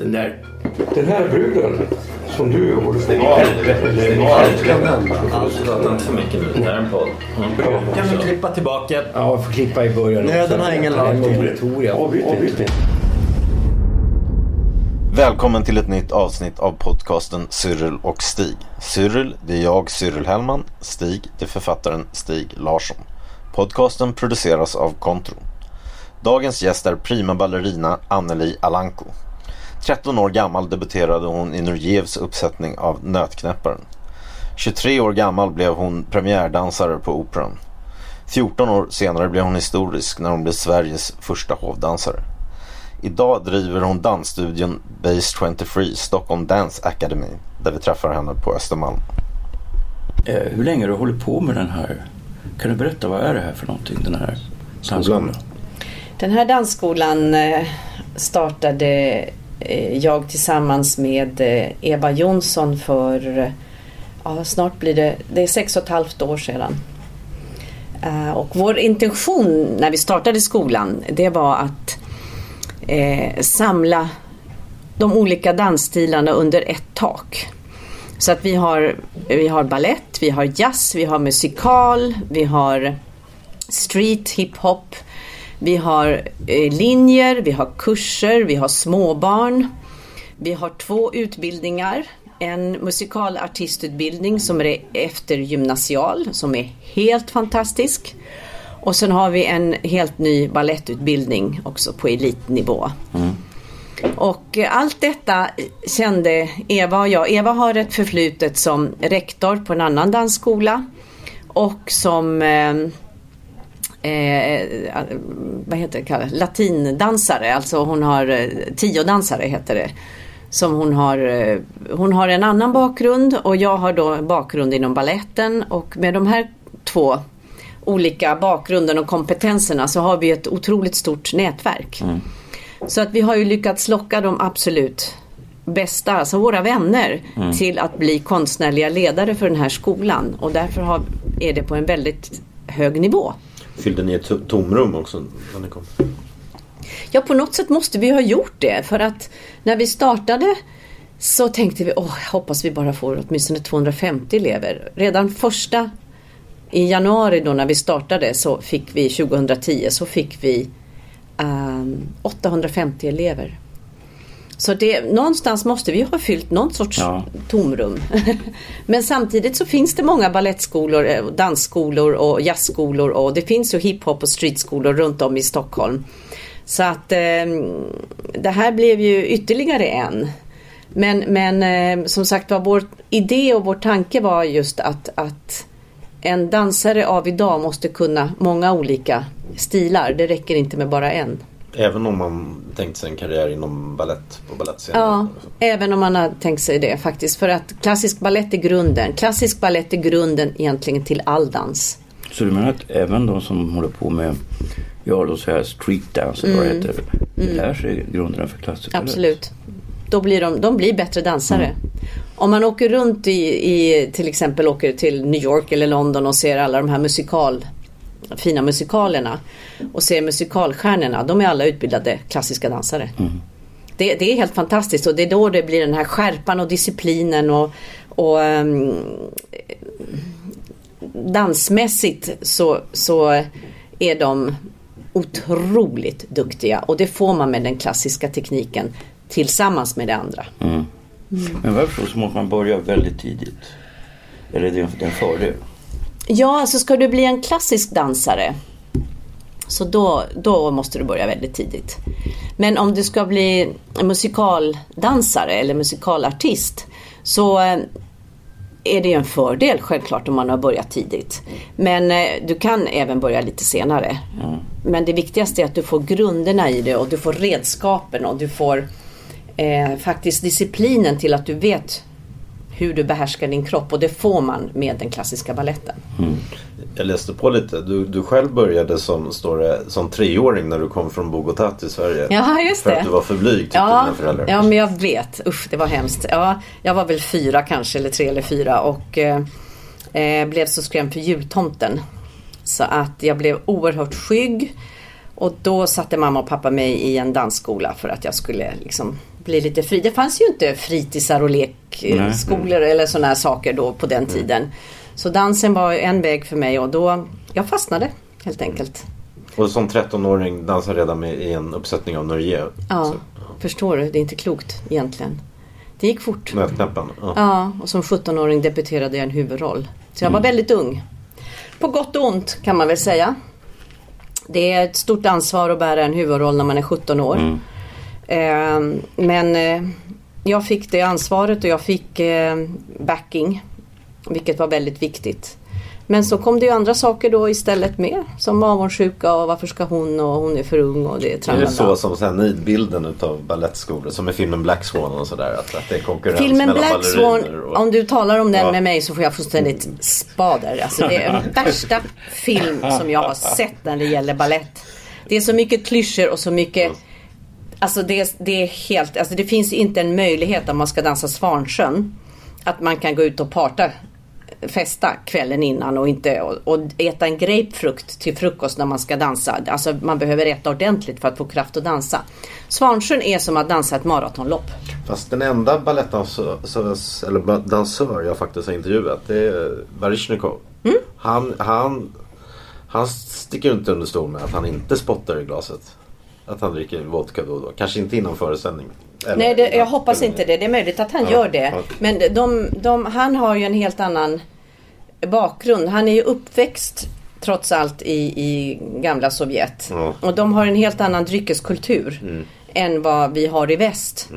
Den där, den här bruden som du håller på det. Stäng av det. Prata inte för mycket nu. Det här är en podd. Kan vi klippa tillbaka? Ja, jag får klippa i början. Nöden har ingen lag. Avbryt inte. Välkommen till ett nytt avsnitt av podcasten Cyril och Stig. Cyril, det är jag, Cyril Hellman. Stig, det är författaren Stig Larsson. Podcasten produceras av Kontro. Dagens gäst är prima ballerina Anneli Alanko. 13 år gammal debuterade hon i Nurjevs uppsättning av Nötknäpparen. 23 år gammal blev hon premiärdansare på Operan. 14 år senare blev hon historisk när hon blev Sveriges första hovdansare. Idag driver hon dansstudion Base 23 Stockholm Dance Academy där vi träffar henne på Östermalm. Eh, hur länge har du hållit på med den här? Kan du berätta vad är det här för någonting? Den här dansskolan? Den här dansskolan eh, startade Eh, jag tillsammans med eh, Eva Jonsson för ja, snart blir det, det är sex och ett halvt år sedan. Eh, och vår intention när vi startade skolan det var att eh, samla de olika dansstilarna under ett tak. Så att vi har, vi har ballett, vi har jazz, vi har musikal, vi har street, hiphop, vi har eh, linjer, vi har kurser, vi har småbarn. Vi har två utbildningar. En musikalartistutbildning som är eftergymnasial som är helt fantastisk. Och sen har vi en helt ny ballettutbildning också på elitnivå. Och eh, allt detta kände Eva och jag. Eva har ett förflutet som rektor på en annan dansskola. Och som eh, vad heter det, latindansare. Alltså hon har eh, tiodansare heter det. Som hon har, eh, hon har en annan bakgrund och jag har då bakgrund inom balletten och med de här två olika bakgrunden och kompetenserna så har vi ett otroligt stort nätverk. Så att vi har ju lyckats locka de absolut bästa, alltså våra vänner, till att bli konstnärliga ledare för den här skolan. Och därför har, är det på en väldigt hög nivå. Fyllde ni ett tomrum också när ni kom? Ja, på något sätt måste vi ha gjort det för att när vi startade så tänkte vi, åh, hoppas vi bara får åtminstone 250 elever. Redan första i januari då när vi startade så fick vi 2010 så fick vi ehm, um, 850 elever. Så det, någonstans måste vi ha fyllt någon sorts Ja. tomrum. Men samtidigt så finns det många ballettskolor, eh, dansskolor och jazzskolor och det finns ju hiphop och streetskolor runt om i Stockholm. Så att eh, det här blev ju ytterligare en. Men, men eh, som sagt var, vår idé och vår tanke var just att, att en dansare av idag måste kunna många olika stilar. Det räcker inte med bara en. Även om man tänkte sig en karriär inom ballett på balettscenen? Ja, även om man har tänkt sig det faktiskt. För att klassisk ballett är grunden. Klassisk ballett är grunden egentligen till all dans. Så du menar att även de som håller på med ja, låt säga street dance eller vad det heter. Lär sig grunderna för klassisk? Absolut. Då blir de, de blir bättre dansare. Om man åker runt i, i till exempel åker till New York eller London och ser alla de här musikal fina musikalerna och ser musikalstjärnorna. De är alla utbildade klassiska dansare. Det, det är helt fantastiskt och det är då det blir den här skärpan och disciplinen och, och ehm, dansmässigt så, så är de otroligt duktiga och det får man med den klassiska tekniken tillsammans med det andra. Men vad jag förstår så måste man börja väldigt tidigt. Eller är det en- det är en fördel? Ja, alltså ska du bli en klassisk dansare så då, då måste du börja väldigt tidigt. Men om du ska bli musikaldansare eller musikalartist så eh, är det ju en fördel självklart om man har börjat tidigt. Men eh, du kan även börja lite senare. Men det viktigaste är att du får grunderna i det och du får redskapen och du får eh, faktiskt disciplinen till att du vet hur du behärskar din kropp och det får man med den klassiska balletten. Jag läste på lite. Du, du själv började som, står det, som treåring när du kom från Bogotá till Sverige. Ja, just För det. att du var för blyg tyckte Ja, dina föräldrar. ja, men jag vet. Usch, det var hemskt. Ja, jag var väl fyra kanske, eller tre eller fyra och eh, eh, blev så skrämd för jultomten. Så att jag blev oerhört skygg. Och då satte mamma och pappa mig i en dansskola för att jag skulle liksom bli lite fri. Det fanns ju inte fritidsar och lekskolor eller sådana här saker då på den tiden. Så dansen var en väg för mig och då, jag fastnade helt enkelt. Och som 13-åring dansade redan med i en uppsättning av Norge. Ja, förstår du? Det är inte klokt egentligen. Det gick fort. Nötknäppen. Ja. Ja, och som 17-åring debuterade jag en huvudroll. Så jag var väldigt ung. På gott och ont kan man väl säga. Det är ett stort ansvar att bära en huvudroll när man är 17 år. Eh, men eh, jag fick det ansvaret och jag fick eh, backing. Vilket var väldigt viktigt. Men så kom det ju andra saker då istället med. Som avundsjuka och varför ska hon och hon är för ung och det är Är det så som här nidbilden utav balettskolor som i filmen Black Swan och sådär? Att, att det är konkurrens Filmen mellan Black Swan, och... om du talar om den Ja. med mig så får jag fullständigt spader. Alltså det är den värsta film som jag har sett när det gäller ballett. Det är så mycket klyschor och så mycket Alltså det, är- det är helt, alltså det finns inte en möjlighet om man ska dansa Svansjön att man kan gå ut och parta, festa kvällen innan och inte och, och äta en grapefrukt till frukost när man ska dansa. Alltså man behöver äta ordentligt för att få kraft att dansa. Svansjön är som att dansa ett maratonlopp. Fast den enda balettdansör eller dansör jag faktiskt har intervjuat det är Baryshnikov. Mm. Han, han, han sticker inte under stol med att han inte spottar i glaset. Att han dricker vodka då och då. Kanske inte innan föreställning. Eller Nej, det, jag hoppas inte det. Det är möjligt att han Ja, gör det. ja. Men de, de, han har ju en helt annan bakgrund. Han är ju uppväxt trots allt i, i gamla Sovjet. Ja. Mm. Och de har en helt annan dryckeskultur än vad vi har i väst.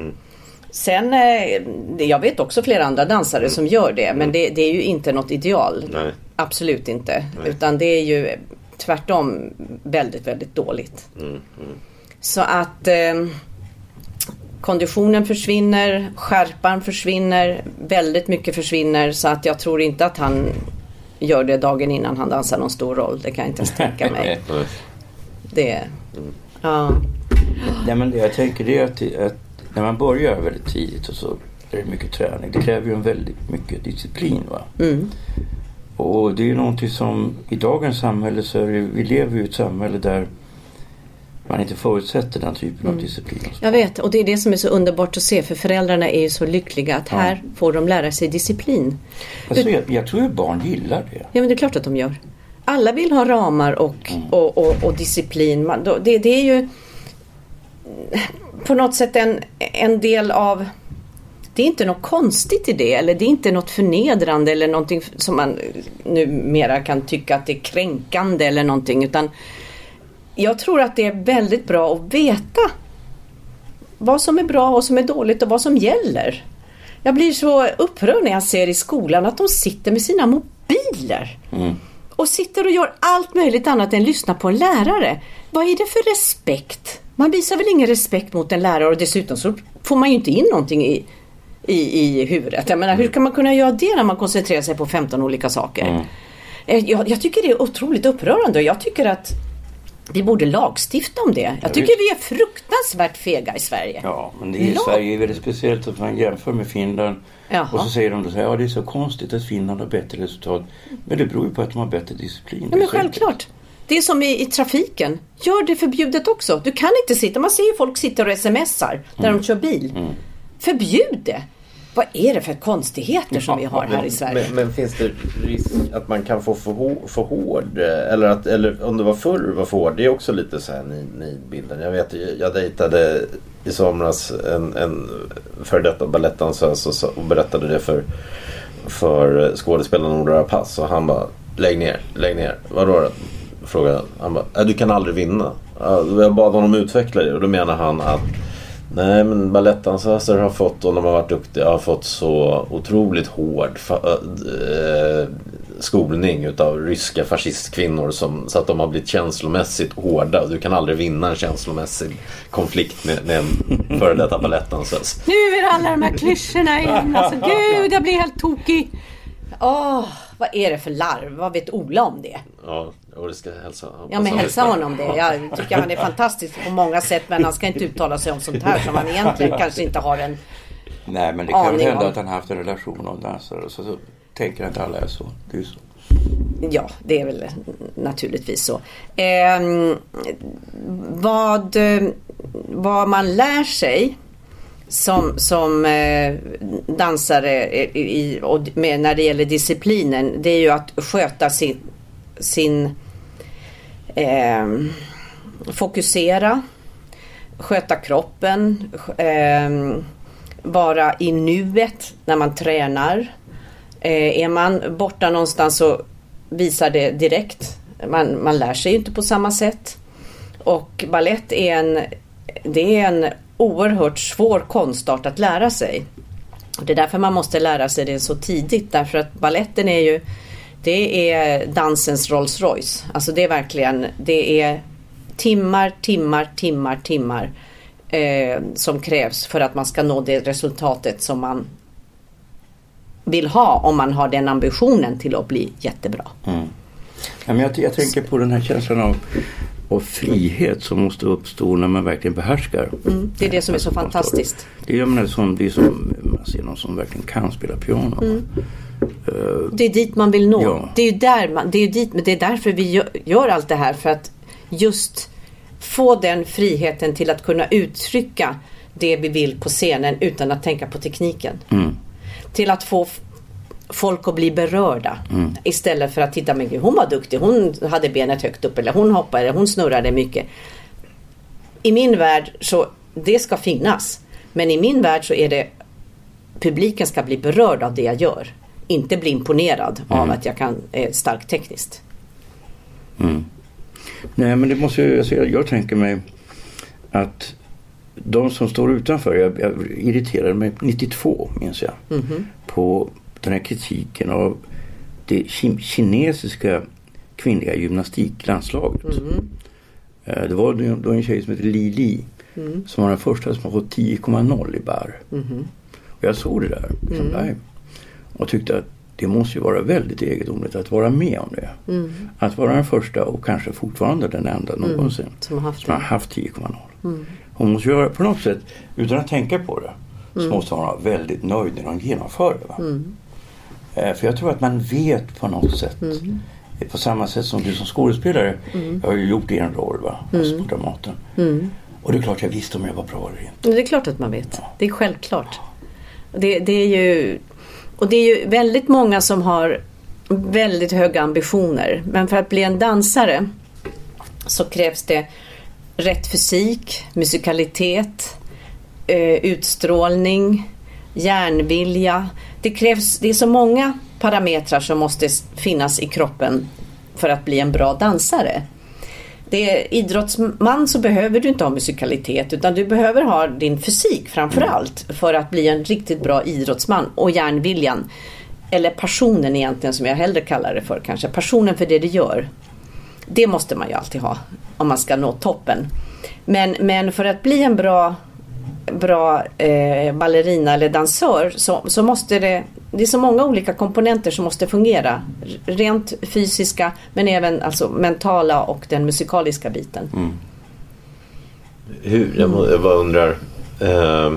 Sen, eh, jag vet också flera andra dansare som gör det. Men det, det är ju inte något ideal. Mm. Nej. Absolut inte. Utan det är ju tvärtom väldigt, väldigt dåligt. Mm, Så att eh, konditionen försvinner, skärpan försvinner, väldigt mycket försvinner. Så att jag tror inte att han gör det dagen innan han dansar någon stor roll. Det kan jag inte ens tänka mig. Det, ja. Nej, men det jag tänker det är att, att när man börjar väldigt tidigt och så är det mycket träning. Det kräver ju en väldigt mycket disciplin. Va? Mm. Och det är ju någonting som i dagens samhälle så är det, vi lever ju i ett samhälle där man inte förutsätter den typen av disciplin. Jag vet och det är det som är så underbart att se för föräldrarna är ju så lyckliga att Ja. här får de lära sig disciplin. Alltså, jag, jag tror att barn gillar det. Ja men det är klart att de gör. Alla vill ha ramar och, och, och, och disciplin. Man, det, det är ju på något sätt en, en del av det är inte något konstigt i det eller det är inte något förnedrande eller någonting som man numera kan tycka att det är kränkande eller någonting utan jag tror att det är väldigt bra att veta vad som är bra och vad som är dåligt och vad som gäller. Jag blir så upprörd när jag ser i skolan att de sitter med sina mobiler. Och sitter och gör allt möjligt annat än lyssna på en lärare. Vad är det för respekt? Man visar väl ingen respekt mot en lärare och dessutom så får man ju inte in någonting i, i, i huvudet. Jag menar, hur kan man kunna göra det när man koncentrerar sig på 15 olika saker? Eh, Jag, jag tycker det är otroligt upprörande och jag tycker att vi borde lagstifta om det. Jag tycker vi är fruktansvärt fega i Sverige. Ja, men det i. Sverige är väldigt speciellt att man jämför med Finland. Jaha. Och så säger de att ja, det är så konstigt att Finland har bättre resultat. Men det beror ju på att de har bättre disciplin. Ja, men självklart. Det är som i, i trafiken. Gör det förbjudet också. Du kan inte sitta, man ser ju folk sitter och smsar där Mm. de kör bil. Förbjud det! Vad är det för konstigheter som vi har här i Sverige? Men, men finns det risk att man kan få för, för hård eh, eller, att, eller om det var förr var för hård. Det är också lite så här ni- nidbilden. Jag vet jag dejtade i somras en, en före detta balettdansös och, och berättade det för, för skådespelaren Ola Rapace och han bara lägg ner, lägg ner. Vadå då? Frågade han. Han bara, "Äh, du kan aldrig vinna. Ja, Jag bad honom utveckla det och då menar han att Nej men balettdansöser har fått, och de har varit duktiga, har fått så otroligt hård äh, skolning utav ryska fascistkvinnor som, så att de har blivit känslomässigt hårda. Du kan aldrig vinna en känslomässig konflikt med, med en före detta balettdansös. Nu är det alla de här klyschorna igen. Alltså gud, jag blir helt tokig. Åh, vad är det för larv? Vad vet Ola om det? Ja, och det ska hälsa. Ja men hälsa honom det. Jag tycker han är fantastisk på många sätt men han ska inte uttala sig om sånt här som han egentligen kanske inte har en... Nej men det kan väl hända om. att han haft en relation och dansare och så, så tänker inte alla är så. Det är så. Ja, det är väl naturligtvis så. Ehm, vad, eh, vad man lär sig som, som eh, dansare i, och med, när det gäller disciplinen det är ju att sköta sin, sin eh, fokusera, sköta kroppen, eh, vara i nuet när man tränar. Eh, är man borta någonstans så visar det direkt. Man, man lär sig ju inte på samma sätt. Och ballett är en, det är en oerhört svår konstart att lära sig. Det är därför man måste lära sig det så tidigt. Därför att balletten är ju det är dansens Rolls Royce. Alltså det är verkligen det är timmar, timmar, timmar, timmar eh, som krävs för att man ska nå det resultatet som man vill ha om man har den ambitionen till att bli jättebra. Ja, men jag, jag tänker på den här känslan av, av frihet som måste uppstå när man verkligen behärskar. Mm, det är det som är så fantastiskt. Det är, menar, som, det är som man ser någon som verkligen kan spela piano. Det är dit man vill nå. Ja. Det är ju där man, det är dit, men det är därför vi gör, gör allt det här för att just få den friheten till att kunna uttrycka det vi vill på scenen utan att tänka på tekniken. Till att få folk att bli berörda istället för att titta men gud hon var duktig, hon hade benet högt upp eller hon hoppade, hon snurrade mycket. I min värld så det ska finnas. Men i min värld så är det publiken ska bli berörd av det jag gör. Inte bli imponerad av att jag kan eh, starkt tekniskt. Nej men det måste ju, alltså, jag, jag tänker mig att de som står utanför, jag, jag irriterade mig 92 minns jag. På den här kritiken av det ki- kinesiska kvinnliga gymnastiklandslaget. Eh, Det var då en tjej som heter Li Li som var den första som har fått 10,0 i bar. Och jag såg det där liksom live och tyckte att det måste ju vara väldigt egendomligt att vara med om det. Att vara den första och kanske fortfarande den enda någonsin Som har haft som har haft 10,0. Hon måste göra på något sätt, utan att tänka på det, så måste hon vara väldigt nöjd när hon genomför det. Va? Eh, För jag tror att man vet på något sätt. Eh, På samma sätt som du som skådespelare. Jag har ju gjort en roll va? Alltså på Dramaten. Och det är klart jag visste om jag var bra eller inte. Det är klart att man vet. Det är självklart. Det, det är ju, och det är ju väldigt många som har väldigt höga ambitioner. Men för att bli en dansare så krävs det rätt fysik, musikalitet, eh, utstrålning, järnvilja. Det krävs, det är så många parametrar som måste finnas i kroppen för att bli en bra dansare. Det är idrottsman så behöver du inte ha musikalitet utan du behöver ha din fysik framförallt för att bli en riktigt bra idrottsman och järnviljan. Eller passionen egentligen som jag hellre kallar det för kanske. Passionen för det du gör. Det måste man ju alltid ha om man ska nå toppen. Men, men för att bli en bra, bra eh, ballerina eller dansör så, så måste det det är så många olika komponenter som måste fungera. Rent fysiska men även alltså mentala och den musikaliska biten. Hur, jag, jag bara undrar. Eh,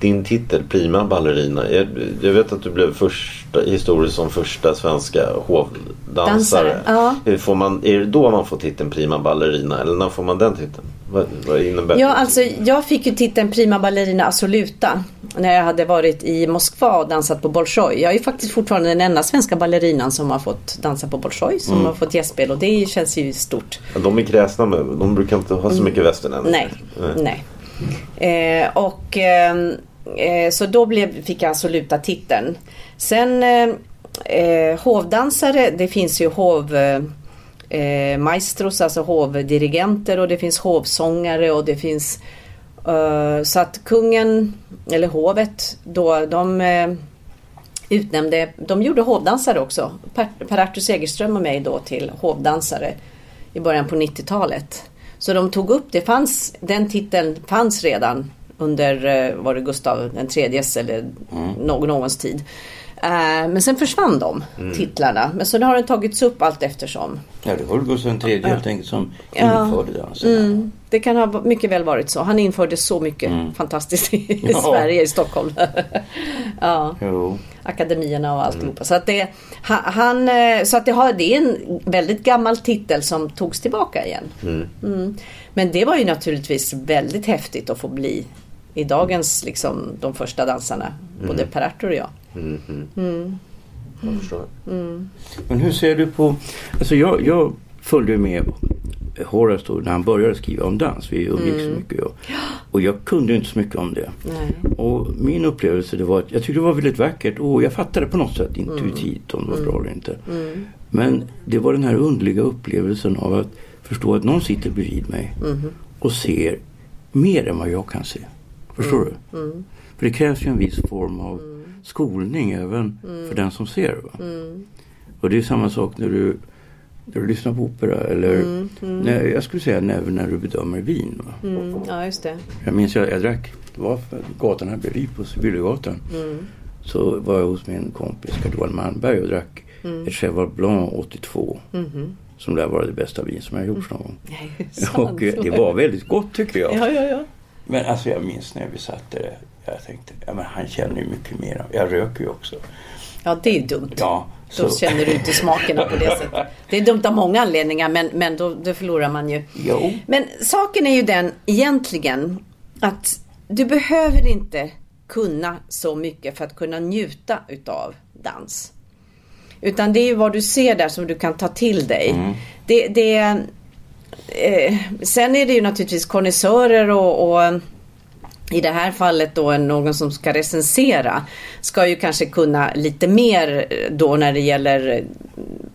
din titel, prima ballerina. Jag, jag vet att du blev första, historiskt som första svenska hovdansare. Dansare, ja. Får man, är det då man får titeln prima ballerina? Eller när får man den titeln? Vad, vad innebär Ja, det? alltså jag fick ju titeln Prima Ballerina Assoluta när jag hade varit i Moskva och dansat på Bolshoi. Jag är ju faktiskt fortfarande den enda svenska ballerinan som har fått dansa på Bolshoi, som har fått gästspel och det känns ju stort. De är kräsna med, de brukar inte ha så mycket västern än. Nej, nej. Eh, och ehm, eh, så då blev, fick jag alltså luta titeln. Sen eh, eh, hovdansare, det finns ju hov eh, maestros, alltså hovdirigenter och det finns hovsångare och det finns Eh, så att kungen, eller hovet, då de eh, utnämnde, de gjorde hovdansare också. Per, per Artur Segerström och mig då till hovdansare i början på 90-talet. Så de tog upp det, fanns, den titeln fanns redan under, eh, var det Gustav den tredjes eller någon, någons tid. Eh, Men sen försvann de titlarna. Men så har den tagits upp allt eftersom. Ja, det var Gustav III helt enkelt som Ja. införde dansen. Mm, det kan ha mycket väl varit så. Han införde så mycket fantastiskt i Ja. Sverige, i Stockholm. ja, Jo. akademierna och alltihopa. Så att, det, ha- han, eh, så att det, har, det är en väldigt gammal titel som togs tillbaka igen. Mm. Men det var ju naturligtvis väldigt häftigt att få bli i dagens, liksom, de första dansarna. Både Per-Artur och jag. Jag förstår. Men hur ser du på... Alltså jag, jag följde med Horace då när han började skriva om dans. Vi umgicks så mycket. Och, och jag kunde inte så mycket om det. Nej. Och min upplevelse det var att jag tyckte det var väldigt vackert och jag fattade på något sätt intuitivt om det var bra eller inte. Men det var den här underliga upplevelsen av att förstå att någon sitter bredvid mig och ser mer än vad jag kan se. Förstår du? För det krävs ju en viss form av skolning även för den som ser. Va? Och det är samma sak när du, när du lyssnar på opera eller När, jag skulle säga även när du bedömer vin. Mm, ja, just det. Jag minns jag, jag drack, det var gatan här bredvid på Sibyllegatan. Så var jag hos min kompis Carl Malmberg och drack ett Cheval Blanc 82. Som lär vara det bästa vin som jag gjort någon gång. Och eh, det var väldigt gott tycker jag. Ja, ja, ja. Men alltså jag minns när vi satt där. Jag tänkte, ja men han känner ju mycket mer. Jag röker ju också. Ja, det är dumt. Ja, Då känner du inte smakerna på det sättet. Det är dumt av många anledningar men, men då, då förlorar man ju. Jo. Men saken är ju den egentligen att du behöver inte kunna så mycket för att kunna njuta utav dans. Utan det är ju vad du ser där som du kan ta till dig. Det, det, eh, sen är det ju naturligtvis konnässörer och, och i det här fallet då någon som ska recensera ska ju kanske kunna lite mer eh, då när det gäller eh,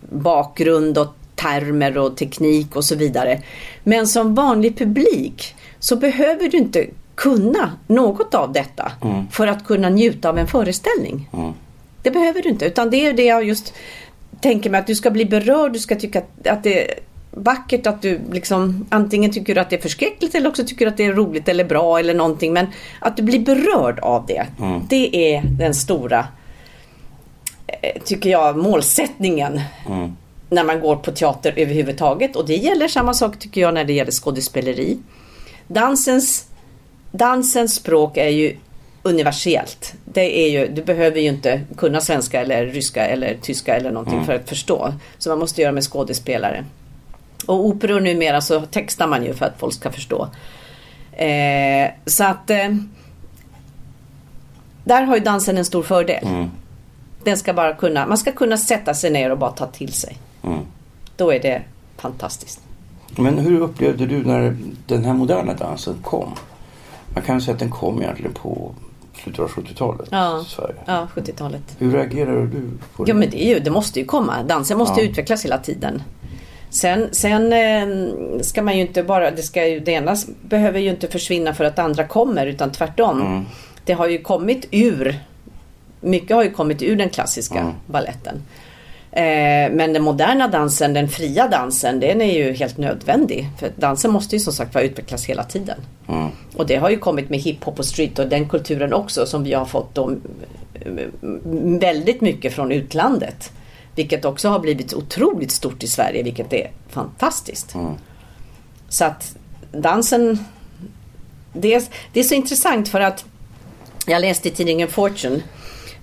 bakgrund och termer och teknik och så vidare. Men som vanlig publik så behöver du inte kunna något av detta för att kunna njuta av en föreställning. Det behöver du inte utan det är det jag just tänker mig att du ska bli berörd, du ska tycka att, det vackert att du liksom antingen tycker att det är förskräckligt eller också tycker att det är roligt eller bra eller någonting men att du blir berörd av det. Det är den stora eh, tycker jag målsättningen när man går på teater överhuvudtaget och det gäller samma sak tycker jag när det gäller skådespeleri. Dansens, dansens språk är ju universellt. Det är ju, du behöver ju inte kunna svenska eller ryska eller tyska eller någonting för att förstå. Så man måste göra med skådespelare. Och operor numera så textar man ju för att folk ska förstå. Eh, så att eh, där har ju dansen en stor fördel. Den ska bara kunna, man ska kunna sätta sig ner och bara ta till sig. Då är det fantastiskt. Men hur upplevde du när den här moderna dansen kom? Man kan säga att den kom egentligen på slutet av 70-talet Ja, Sverige. ja 70-talet. Hur reagerade du på det? Ja men det, är ju, det måste ju komma. Dansen måste Ja. utvecklas hela tiden. Sen, sen eh, ska man ju inte bara, det, ska ju, det ena behöver ju inte försvinna för att andra kommer utan tvärtom. Mm. Det har ju kommit ur, mycket har ju kommit ur den klassiska Mm. balletten. Eh, men den moderna dansen, den fria dansen, den är ju helt nödvändig. För dansen måste ju som sagt vara utvecklas hela tiden. Mm. Och det har ju kommit med hiphop och street och den kulturen också som vi har fått då, väldigt mycket från utlandet. Vilket också har blivit otroligt stort i Sverige, vilket är fantastiskt. Så att dansen... Det är, det är så intressant för att jag läste i tidningen Fortune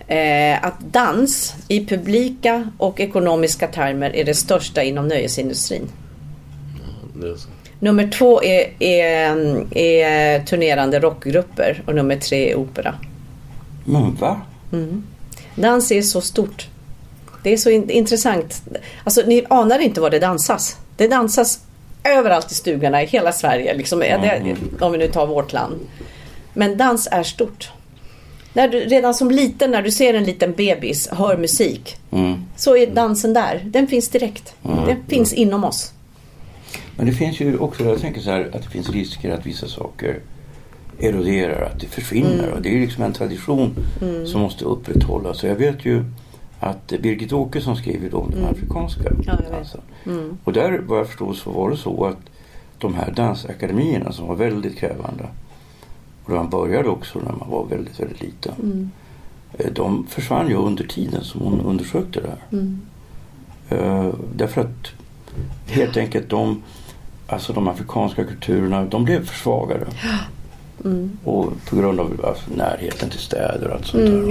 eh, att dans i publika och ekonomiska termer är det största inom nöjesindustrin. Så. Nummer två är, är, är turnerande rockgrupper och nummer tre är opera. Men va? Dans är så stort. Det är så in, intressant. Alltså ni anar inte vad det dansas. Det dansas överallt i stugorna i hela Sverige. Liksom, det, om vi nu tar vårt land. Men dans är stort. När du, redan som liten när du ser en liten bebis hör musik. Så är dansen där. Den finns direkt. Den finns inom oss. Men det finns ju också, jag tänker så här, att det finns risker att vissa saker eroderar, att det försvinner. Och det är liksom en tradition som måste upprätthållas. Så jag vet ju att Birgit Åkesson skriver då om den afrikanska Ja, dansen. Och där vad jag förstår så var det så att de här dansakademierna som var väldigt krävande och man började också när man var väldigt, väldigt liten. Eh, De försvann ju under tiden som hon undersökte det här. Eh, därför att helt enkelt de, alltså de afrikanska kulturerna, de blev försvagade. Och på grund av alltså, närheten till städer och allt sånt där.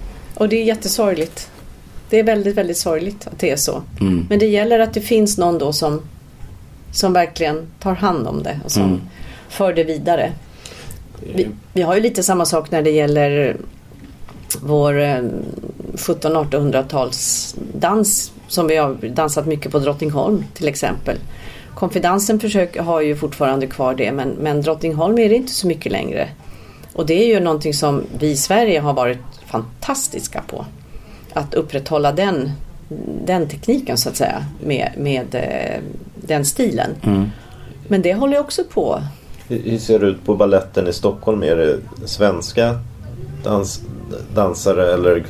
Och det är jättesorgligt. Det är väldigt, väldigt sorgligt att det är så. Men det gäller att det finns någon då som, som verkligen tar hand om det och som för det vidare. Vi, vi har ju lite samma sak när det gäller vår eh, 1700-1800-tals dans som vi har dansat mycket på Drottningholm till exempel. Konfidansen har ju fortfarande kvar det men, men Drottningholm är det inte så mycket längre. Och det är ju någonting som vi i Sverige har varit fantastiska på. Att upprätthålla den, den tekniken så att säga med, med eh, den stilen. Men det håller ju också på. Hur ser det ut på balletten i Stockholm? Är det svenska dans, dansare eller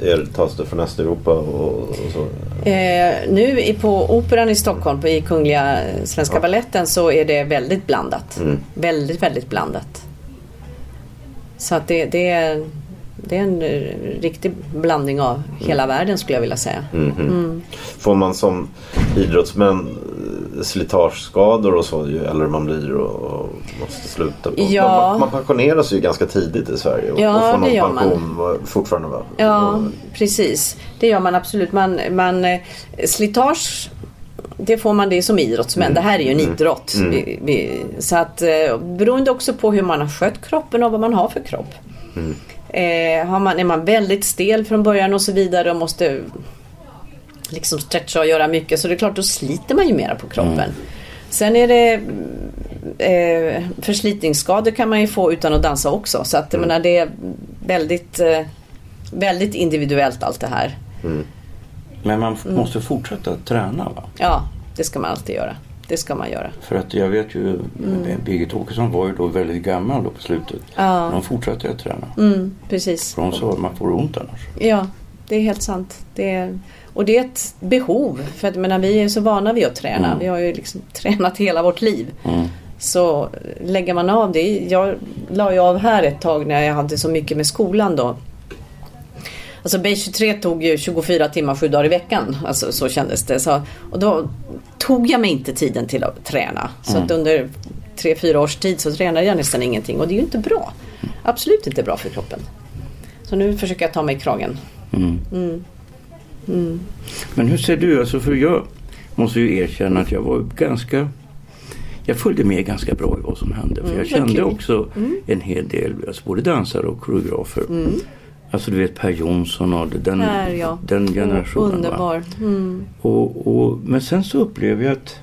är, tas det från Östeuropa och, och så? Eh, nu i, på Operan i Stockholm, på, i Kungliga Svenska Balletten så är det väldigt blandat. Väldigt, väldigt blandat. Så att det, det, är, det är en eh, riktig blandning av hela världen skulle jag vilja säga. Får man som idrottsmän eh, slitageskador och så ju äldre man blir och, måste sluta? På. Ja. Man, man pensioneras ju ganska tidigt i Sverige och, Ja, och får någon det gör man. pension va, fortfarande va? Ja, Och- precis. Det gör man absolut. Man, man, eh, slitage, det får man det som idrottsmän. Det här är ju en idrott. Vi, vi, så att beroende också på hur man har skött kroppen och vad man har för kropp. Eh, har man, är man väldigt stel från början och så vidare och måste liksom stretcha och göra mycket så det är klart då sliter man ju mera på kroppen. Sen är det eh, förslitningsskador kan man ju få utan att dansa också. Så att jag menar, det är väldigt, eh, väldigt individuellt allt det här. Men man f- måste fortsätta träna va? Ja, det ska man alltid göra. Det ska man göra. För att jag vet ju, Birgit Åkesson var ju då väldigt gammal då på slutet. Ja. Men hon fortsatte att träna. Mm, precis. För hon sa att man får ont annars. Ja, det är helt sant. Det är, och det är ett behov. För att, menar, vi är så vana vid att träna. Mm. Vi har ju liksom tränat hela vårt liv. Mm. Så lägger man av det. Jag la ju av här ett tag när jag hade så mycket med skolan då. Alltså B23 tog ju 24 timmar sju dagar i veckan. Alltså så kändes det. Så, och då tog jag mig inte tiden till att träna. Så att under tre, fyra års tid så tränade jag nästan ingenting. Och det är ju inte bra. Absolut inte bra för kroppen. Så nu försöker jag ta mig i kragen. Men hur ser du, alltså för jag måste ju erkänna att jag var ganska jag följde med ganska bra i vad som hände. För jag vad kände kul. också en hel del, alltså både dansare och koreografer. Alltså du vet Per Jonsson och den, Här ja. den generationen. va? Underbar. Mm. Och, och, men sen så upplever jag att,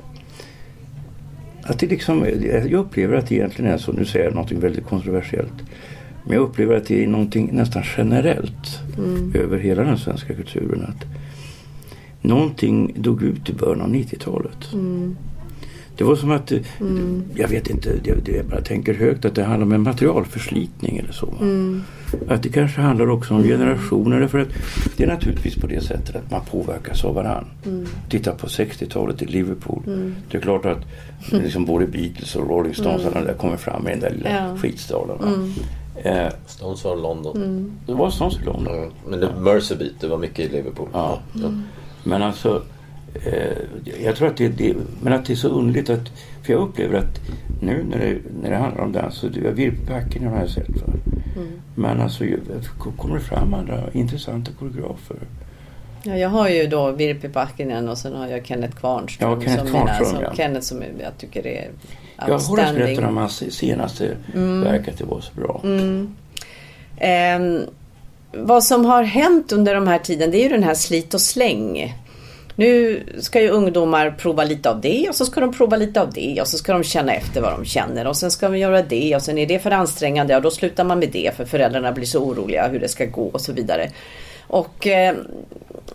att det liksom, jag upplever att det egentligen är så, nu säger jag någonting väldigt kontroversiellt. Men jag upplever att det är någonting nästan generellt över hela den svenska kulturen. Att någonting dog ut i början av 90-talet. Det var som att, eh, jag vet inte, det, det, jag bara tänker högt att det handlar om en materialförslitning eller så. Att det kanske handlar också om generationer. För att det är naturligtvis på det sättet att man påverkas av varandra. Titta på 60-talet i Liverpool. Det är klart att liksom både Beatles och Rolling Stones mm. där kommer fram i den där lilla Ja. skitstaden. va. Eh, Stones var London. det var Stones i London. Men det, Mercybeat, det var mycket i Liverpool. Ja. Men alltså, jag tror att det, det, men att det är så underligt att, för jag upplever att nu när det, när det handlar om dans, så det- Virpacken har jag sett. Va? Men alltså, kommer det fram andra intressanta koreografer? Ja, jag har ju då Virpi Pakkinen och sen har jag Kenneth Kvarnström. Ja, Kenneth som mina- Kvarnström, som ja. Kenneth som jag tycker är Jag har outstanding. Mm. berättat om hans senaste verk att det var så bra. Ehm, vad som har hänt under de här tiden det är ju den här slit och släng. Nu ska ju ungdomar prova lite av det och så ska de prova lite av det och så ska de känna efter vad de känner och sen ska de göra det och sen är det för ansträngande och då slutar man med det för föräldrarna blir så oroliga hur det ska gå och så vidare. Och eh,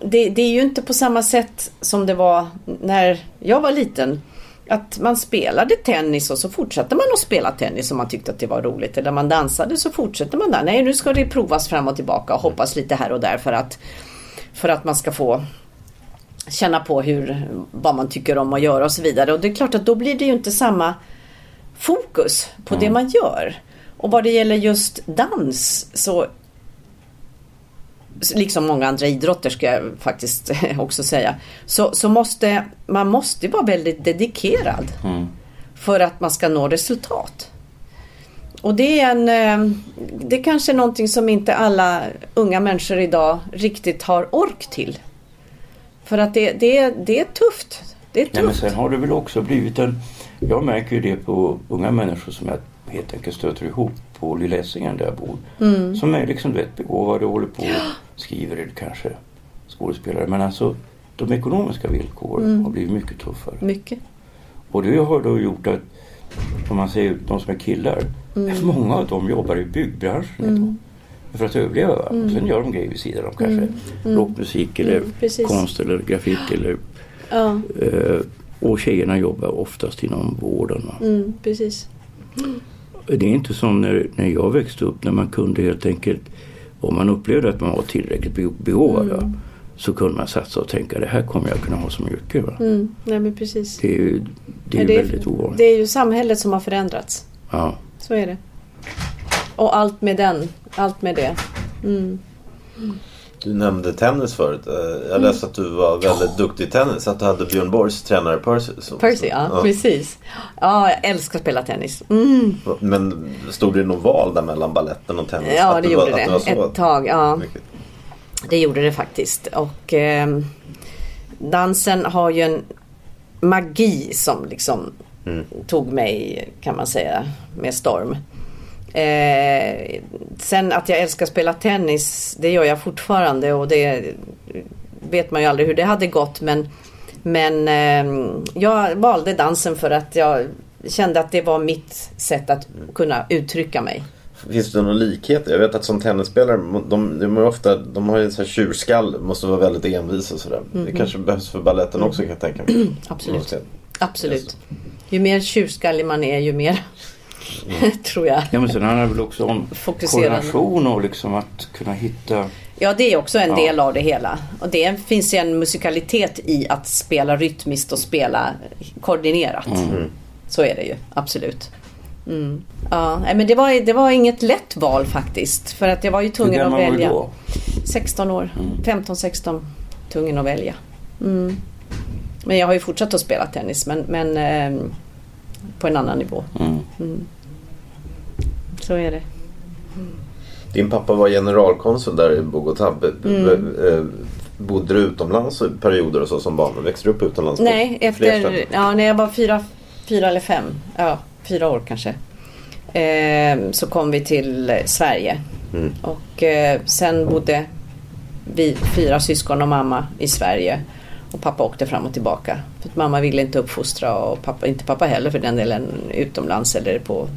det, det är ju inte på samma sätt som det var när jag var liten. Att man spelade tennis och så fortsatte man att spela tennis om man tyckte att det var roligt. Eller man dansade så fortsätter man där. Nej, nu ska det provas fram och tillbaka och hoppas lite här och där för att, för att man ska få känna på hur, vad man tycker om att göra och så vidare. Och det är klart att då blir det ju inte samma fokus på det man gör. Och vad det gäller just dans så liksom många andra idrotter ska jag faktiskt också säga. Så, så måste man måste vara väldigt dedikerad för att man ska nå resultat. Och det är en eh, Det kanske är någonting som inte alla unga människor idag riktigt har ork till. För att det, det, det är tufft. Det är Nej, men tufft. sen har det väl också blivit en... Jag märker ju det på unga människor som jag helt enkelt stöter ihop på Lilla Essingen där jag bor. Mm. Som är liksom du vet, begåvade och håller på och skriver eller kanske skådespelare. Men alltså de ekonomiska villkoren Mm. har blivit mycket tuffare. Mycket. Och det har då gjort att, om man säger de som är killar, Mm. många av dem jobbar i byggbranschen idag. För att överleva. Va? Sen gör de grejer vid sidan om kanske rockmusik eller Mm, konst eller grafik. Eller, Ja, eh, och tjejerna jobbar oftast inom vården. Mm, precis. Det är inte som när, när jag växte upp när man kunde helt enkelt om man upplevde att man var tillräckligt be- begåvad va, så kunde man satsa och tänka det här kommer jag kunna ha som yrke. Va? Mm, nej men precis. Det är ju, det är Ja, ju väldigt ovanligt. det är ju samhället som har förändrats. Ja. Så är det. Och allt med den. Allt med det. Du nämnde tennis förut. Eh, Jag läste att du var väldigt duktig i tennis. Att du hade Björn Borgs tränare Percy. som- Percy, ja, precis. Ja, jag älskar att spela tennis. Mm. Men stod det någon val där mellan balletten och tennis? Ja, Att det var- gjorde att det. var så Ett tag, ja. mycket? Det gjorde det faktiskt. Och ehm, dansen har ju en magi som liksom tog mig, kan man säga, med storm. Eh, sen att jag älskar att spela tennis, det gör jag fortfarande och det vet man ju aldrig hur det hade gått men men ehm, jag valde dansen för att jag kände att det var mitt sätt att kunna uttrycka mig. Finns det någon likhet? Jag vet att som tennisspelare, de, de, ofta, de har ju en sån här tjurskall, måste vara väldigt envis och sådär. Det kanske behövs för balletten också kan jag tänka mig. Mhm. Absolut. Absolut. Ju mer tjurskallig man är ju mer tror jag. Ja men sen handlar det väl också om koordination och liksom att kunna hitta Ja det är också en Ja. del av det hela. Och det finns ju en musikalitet i att spela rytmiskt och spela koordinerat. Så är det ju, absolut. Mm. Ja, men det var, det var inget lätt val faktiskt. För att jag var ju Hur tvungen att välja. då? 16 år. 15-16. Tvungen att välja. Mm. Men jag har ju fortsatt att spela tennis men, men ehm, på en annan nivå. Mm. Så är det. Din pappa var generalkonsul där i Bogotá. Mm. eh, Bodde du utomlands i perioder och så som barn? Växte du upp utomlands? Nej, efter, ja, när jag var fyra, fyra eller fem, ja, fyra år kanske. Eh, så kom vi till Sverige. Mm. Och eh, sen bodde vi fyra syskon och mamma i Sverige. Och pappa åkte fram och tillbaka. För att mamma ville inte uppfostra och pappa, inte pappa heller för den delen utomlands eller på,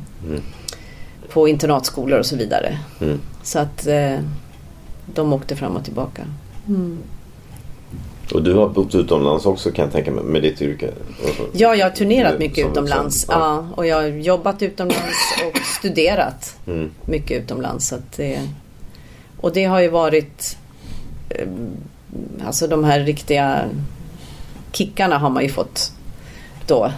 på internatskolor och så vidare. Mm. Så att eh, de åkte fram och tillbaka. Och du har bott utomlands också kan jag tänka mig med ditt yrke? Ja, jag har turnerat mycket som- utomlands. som- ja. och jag har jobbat utomlands och studerat Mm. mycket utomlands. Så att det, och det har ju varit... eh, Alltså de här riktiga kickarna har man ju fått då.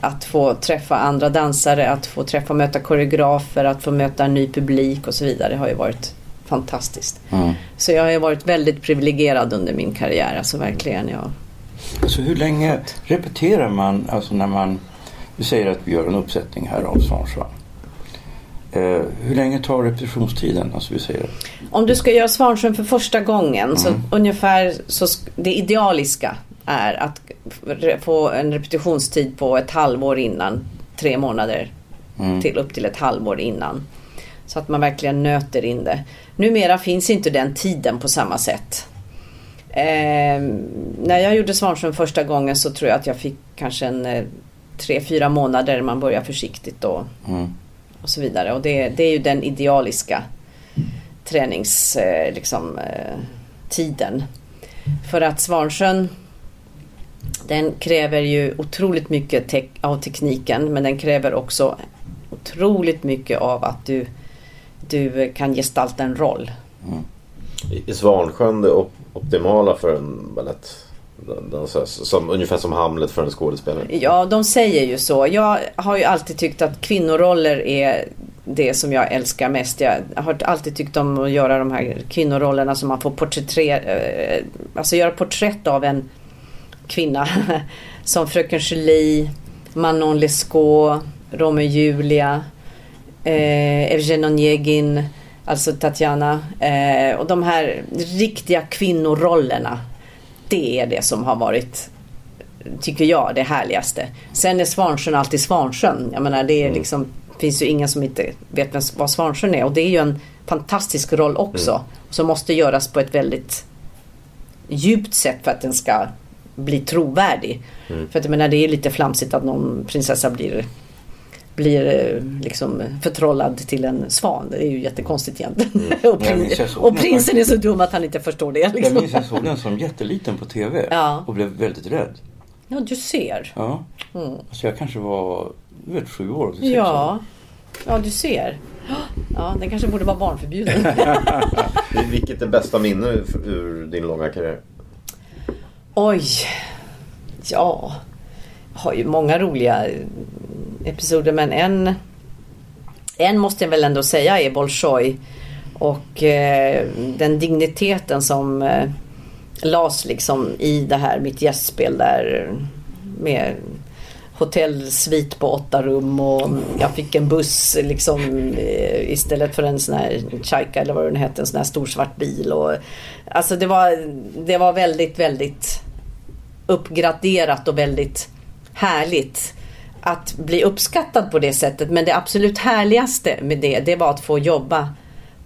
Att få träffa andra dansare, att få träffa och möta koreografer, att få möta en ny publik och så vidare har ju varit fantastiskt. Mm. Så jag har ju varit väldigt privilegierad under min karriär, alltså verkligen. Jag, Alltså hur länge repeterar man, alltså när man, du säger att vi gör en uppsättning här av Svansjön. Eh, hur länge tar repetitionstiden? Alltså vi säger, Om du ska göra Svansjön för första gången så ungefär så det idealiska är att få en repetitionstid på ett halvår innan. Tre månader till upp till ett halvår innan. Så att man verkligen nöter in det. Numera finns inte den tiden på samma sätt. Eh, när jag gjorde Svansjön första gången så tror jag att jag fick kanske en eh, tre, fyra månader. Man börjar försiktigt och, Mm och så vidare. Och det, det är ju den idealiska träningstiden. Eh, liksom, eh, tiden. För att Svansjön den kräver ju otroligt mycket te av tekniken men den kräver också otroligt mycket av att du, du kan gestalta en roll. Mm. Är Svansjön det optimala för en balettdansös? Som, ungefär som Hamlet för en skådespelare? Ja, de säger ju så. Jag har ju alltid tyckt att kvinnoroller är det som jag älskar mest. Jag har alltid tyckt om att göra de här kvinnorollerna som man får porträttera, eh, alltså göra porträtt av en kvinna. som Fröken Julie, Manon Lescaut, Romeo och Julia, eh, Evgen Onegin, alltså Tatjana. Eh, och de här riktiga kvinnorollerna. Det är det som har varit tycker jag, det härligaste. Sen är Svansjön alltid Svansjön. Jag menar det är liksom, finns ju ingen som inte vet vem- vad Svansjön är. Och det är ju en fantastisk roll också. Som måste göras på ett väldigt djupt sätt för att den ska bli trovärdig. För att jag menar det är lite flamsigt att någon prinsessa blir blir eh, liksom förtrollad till en svan. Det är ju jättekonstigt egentligen. och, Jag prin- jag och prinsen är så dum att han inte förstår det. jag Liksom. minns jag såg den som jätteliten på TV Ja. och blev väldigt rädd. Ja, du ser. Ja. Alltså jag kanske var du vet, sju år. sex år. Ja, ja du ser. Ja, den kanske borde vara barnförbjuden. Vilket är bästa minne ur- din långa karriär? Oj. Ja. Jag har ju många roliga episoder men en, en måste jag väl ändå säga är Bolshoi. Och eh, den digniteten som eh, lades liksom i det här mitt gästspel där med hotellsvit på åtta rum och jag fick en buss liksom eh, istället för en sån här Chaika eller vad den hette, en sån här stor svart bil. Och, alltså det var, det var väldigt, väldigt uppgraderat och väldigt härligt att bli uppskattad på det sättet. Men det absolut härligaste med det, det var att få jobba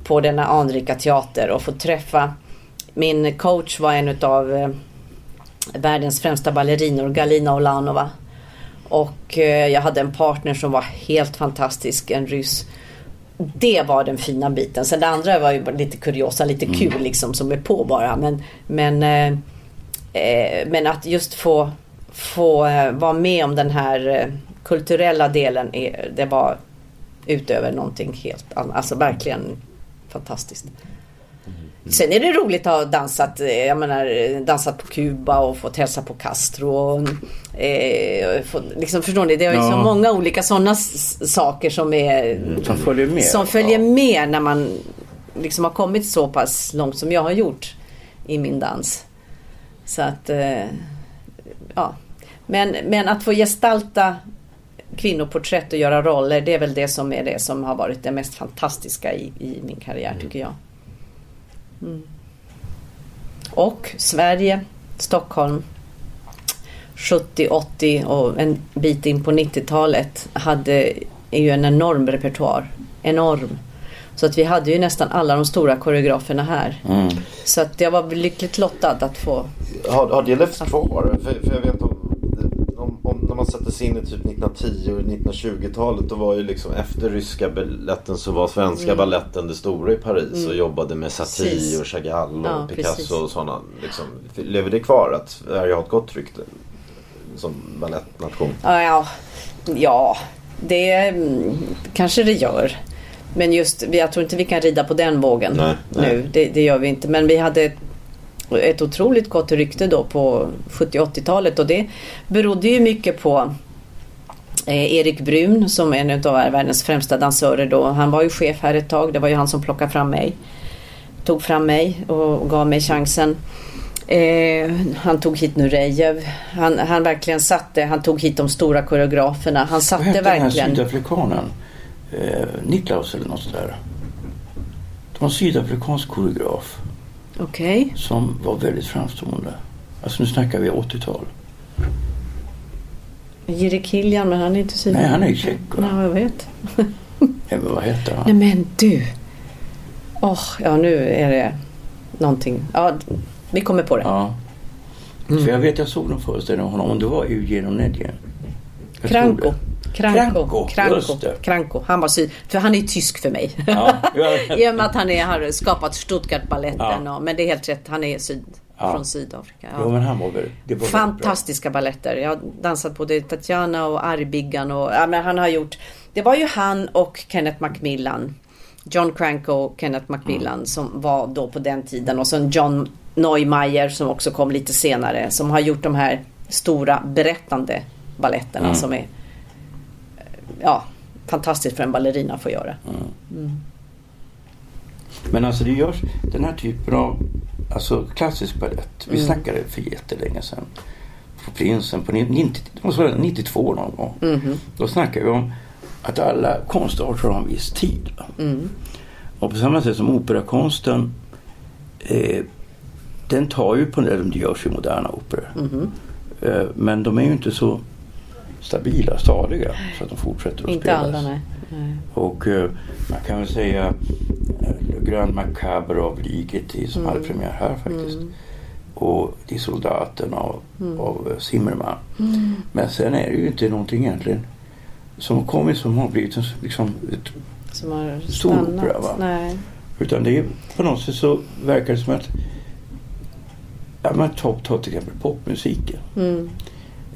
på denna anrika teater och få träffa min coach var en utav eh, världens främsta ballerinor, Galina Olanova. Och eh, jag hade en partner som var helt fantastisk, en ryss. Det var den fina biten. Sen det andra var ju lite kuriosa, lite kul liksom som är på bara. Men, men, eh, eh, men att just få, få vara med om den här kulturella delen, är, det var utöver någonting helt annat. Alltså verkligen fantastiskt. Sen är det roligt att ha dansat, eh, jag menar, dansat på Kuba och fått hälsa på Castro. Och, eh, få, liksom, förstår ni? Det är Ja. så många olika sådana saker som är Som följer med. som följer med när man liksom har kommit så pass långt som jag har gjort i min dans. Så att, eh, ja. Men, men att få gestalta kvinnoporträtt och göra roller, det är väl det som är det som har varit det mest fantastiska i, i min karriär tycker jag. Mm. Och Sverige, Stockholm, 70, 80 och en bit in på 90-talet hade ju en enorm repertoar. Enorm. Så att vi hade ju nästan alla de stora koreograferna här. Mm. Så att jag var lyckligt lottad att få... Har, har det levt kvar? För, för jag vet om när man sätter sattes in i typ 1910 och 1920-talet. Då var ju liksom efter ryska balletten så var svenska Mm. balletten det stora i Paris och Mm. jobbade med Satie Precis. och Chagall och Ja, Picasso precis. och sådana. Liksom, lever det kvar att Sverige har ett gott rykte som balettnation? Ja, ja, ja det kanske det gör. Men just, jag tror inte vi kan rida på den vågen Nej, nej. nu. Det, det gör vi inte. Men vi hade ett, otroligt gott rykte då på 70 80-talet och det berodde ju mycket på eh, Erik Brun som är en av världens främsta dansörer då. Han var ju chef här ett tag. Det var ju han som plockade fram mig. Tog fram mig och gav mig chansen. Eh, han tog hit Nurejev. Han, han verkligen satte, han tog hit de stora koreograferna. Han Vad satte hette den här verkligen... sydafrikanen? Eh, Niklaus eller något sådär. Det var en sydafrikansk koreograf Okej. som var väldigt framstående. Alltså nu snackar vi 80-tal. Jiri Kiljan, men han är inte syd... Nej, han är ju tjeck. Ja, jag vet. Nej, men vad hette han? Nej men du. Åh, ja nu är det någonting. Ja, vi kommer på det. Ja. Mm. För jag vet jag såg någon föreställning av honom och det var Eugen Onegin. Kranko. Kranko. Kranko. Kranko. Han var syd... För han är tysk för mig. Ja. I och med att han är, har skapat Stuttgartbaletten. Ja. Men det är helt rätt. Han är syd, Ja. från Sydafrika. Ja. Jo, men han var väl... Det var Fantastiska balletter. Jag har dansat både Tatjana och Argbiggan. Och, ja, men han har gjort... Det var ju han och Kenneth Macmillan. John Cranko och Kenneth Macmillan Mm. som var då på den tiden. Och sen John Neumeyer som också kom lite senare. Som har gjort de här stora berättande balletterna Mm. som är ja, fantastiskt för en ballerina att få göra. Mm. Men alltså det görs den här typen av alltså klassisk balett. Vi Mm. snackade för jättelänge sedan. På Prinsen på 90, det måste vara 92 någon gång. Mhm. Då snackar vi om att alla konstarter har en viss tid. Mm. Och på samma sätt som operakonsten eh, den tar ju på det, det görs ju moderna operor. Mhm. Eh, men de är ju inte så stabila, stadiga så att de fortsätter att Inte spelas. alla nej. nej. Och eh, man kan väl säga eh, Le Grand Macabre av Ligeti som Mm. hade premiär här faktiskt. Mm. Och Die Soldaten av, Mm. av eh, Zimmerman. Mm. Men sen är det ju inte någonting egentligen som har kommit som har blivit en, liksom, ett, Som har Stor opera, va? Nej. utan det är på något sätt så verkar det som att ja, men ta, ta till exempel popmusiken. Mm.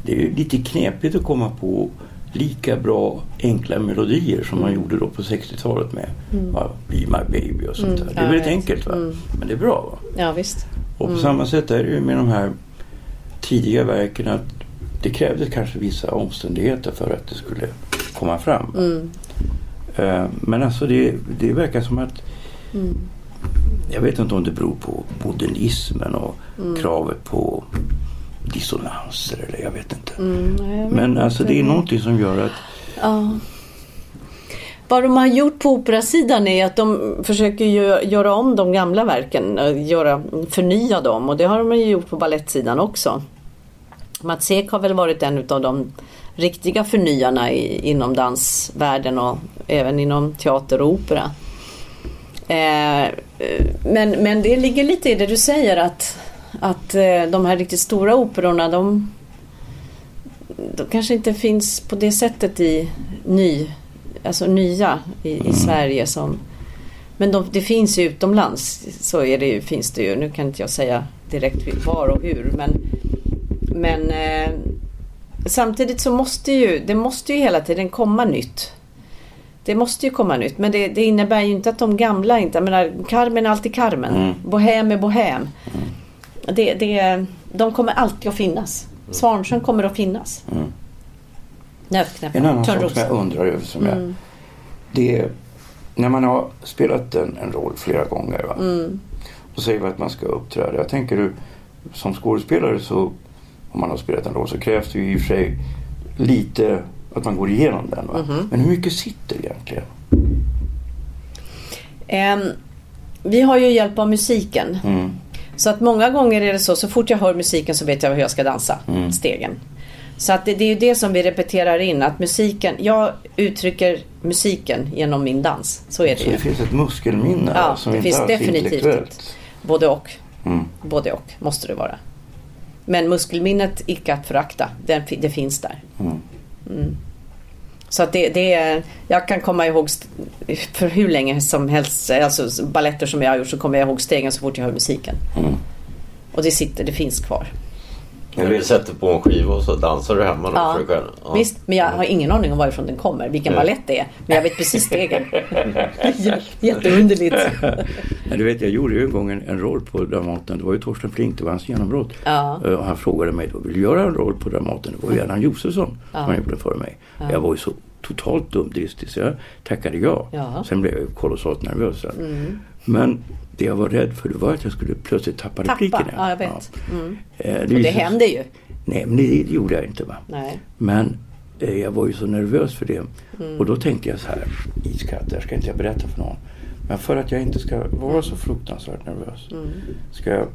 Det är lite knepigt att komma på lika bra enkla melodier som man gjorde då på 60-talet med Mm. ja, Be My Baby och sånt Mm, där. Det är väldigt vet. enkelt va? Mm. Men det är bra va? Ja visst. Och på Mm. samma sätt är det ju med de här tidiga verken att det krävdes kanske vissa omständigheter för att det skulle komma fram. Eh, Men alltså det, det verkar som att Mm. jag vet inte om det beror på modernismen och kravet på dissonanser eller jag vet inte. Mm, jag vet Men alltså det är någonting som gör att Ja. Vad de har gjort på operasidan är att de försöker göra om de gamla verken, eh, göra, förnya dem och det har de gjort på ballettsidan också. Mats Ek har väl varit en av de riktiga förnyarna i, inom dansvärlden och även inom teater och opera. Eh, eh, men, men det ligger lite i det du säger att, att eh, de här riktigt stora operorna de, de kanske inte finns på det sättet i ny, alltså nya i, i Sverige som men de, det finns ju utomlands så är det ju, finns det ju. Nu kan inte jag säga direkt var och hur men, men eh, samtidigt så måste ju det måste ju hela tiden komma nytt. Det måste ju komma nytt men det, det innebär ju inte att de gamla inte, jag menar Carmen är alltid Carmen. Mm. Bohem är Bohem. Det, det, de kommer alltid att finnas. Svansjön kommer att finnas. Mm. Nötknäppar, En annan sak som jag undrar över som jag, Mm. det är när man har spelat en, en roll flera gånger va? Mm. och säger att man ska uppträda. Jag tänker du som skådespelare så om man har spelat en roll så krävs det ju i och för sig lite att man går igenom den. Mhm. Men hur mycket sitter egentligen? Ehm, vi har ju hjälp av musiken. Mm. Så att många gånger är det så, så fort jag hör musiken så vet jag hur jag ska dansa Mm. stegen. Så att det, det är ju det som vi repeterar in, att musiken, jag uttrycker musiken genom min dans. Så är det Så ju. det finns ett muskelminne Ja, som det inte finns definitivt ett. Både och. Mm. Både och måste det vara. Men muskelminnet icke att förakta, det, det finns där. Mm. Så att det, det är, jag kan komma ihåg för hur länge som helst, alltså balletter som jag har gjort så kommer jag ihåg stegen så fort jag hör musiken. Och det sitter, det finns kvar. När du sätter på en skiva och så dansar du hemma då Ja. för dig själv? Ja. Visst, men jag har ingen aning om varifrån den kommer, vilken Nej. ballett det är. Men jag vet precis stegen. Jätteunderligt. Du vet, jag gjorde ju en gång en, en roll på Dramaten. Det var ju Torsten Flink, det var hans genombrott. Ja. Eh, Och han frågade mig då, vill du göra en roll på Dramaten? Det var ju Erland Josefsson Ja. som gjorde före mig. Jag var ju så totalt dumdristig så jag tackade ja. Ja. Sen blev jag ju kolossalt nervös. Mm. Men det jag var rädd för det var att jag skulle plötsligt tappa, Tappa, replikerna. ja jag vet. Mm. Eh, Och det händer ju. Nej, men det, det gjorde jag inte. Va? Nej. Men eh, jag var ju så nervös för det. Mm. Och då tänkte jag så här, iskallt, det här ska inte jag berätta för någon. Men för att jag inte ska vara så fruktansvärt nervös Mm. ska jag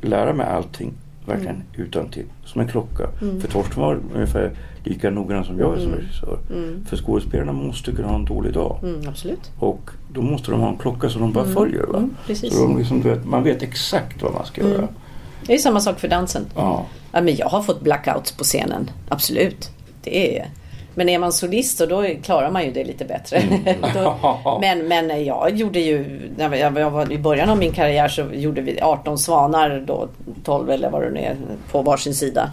lära mig allting verkligen utan till som en klocka. För Torsten var ungefär lika noggrann som jag är som regissör. För skådespelarna måste kunna ha en dålig dag. Mm, absolut. Och då måste de ha en klocka som de bara följer. Va? Mm, så de liksom, vet, man vet exakt vad man ska göra. Det är samma sak för dansen. Ja. Ja, men jag har fått blackouts på scenen. Absolut. Det är... Men är man solist så då klarar man ju det lite bättre. då, men, men jag gjorde ju, när jag, jag var i början av min karriär så gjorde vi 18 svanar då, 12 eller vad det nu är, på varsin sida.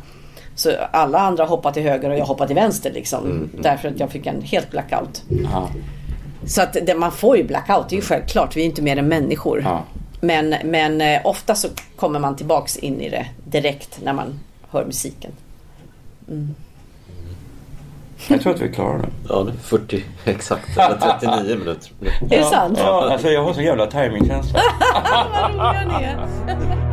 Så alla andra hoppade till höger och jag hoppade till vänster liksom. Därför att jag fick en helt blackout. Ja. Så att det, man får ju blackout, det är ju självklart. Vi är inte mer än människor. Ja. Men, men eh, ofta så kommer man tillbaks in i det direkt när man hör musiken. Jag tror att vi klarar det. Ja, det är 40 exakt. Eller 39 minuter. Är det sant? Ja, alltså jag har så jävla timingkänsla. Vad roliga ni är.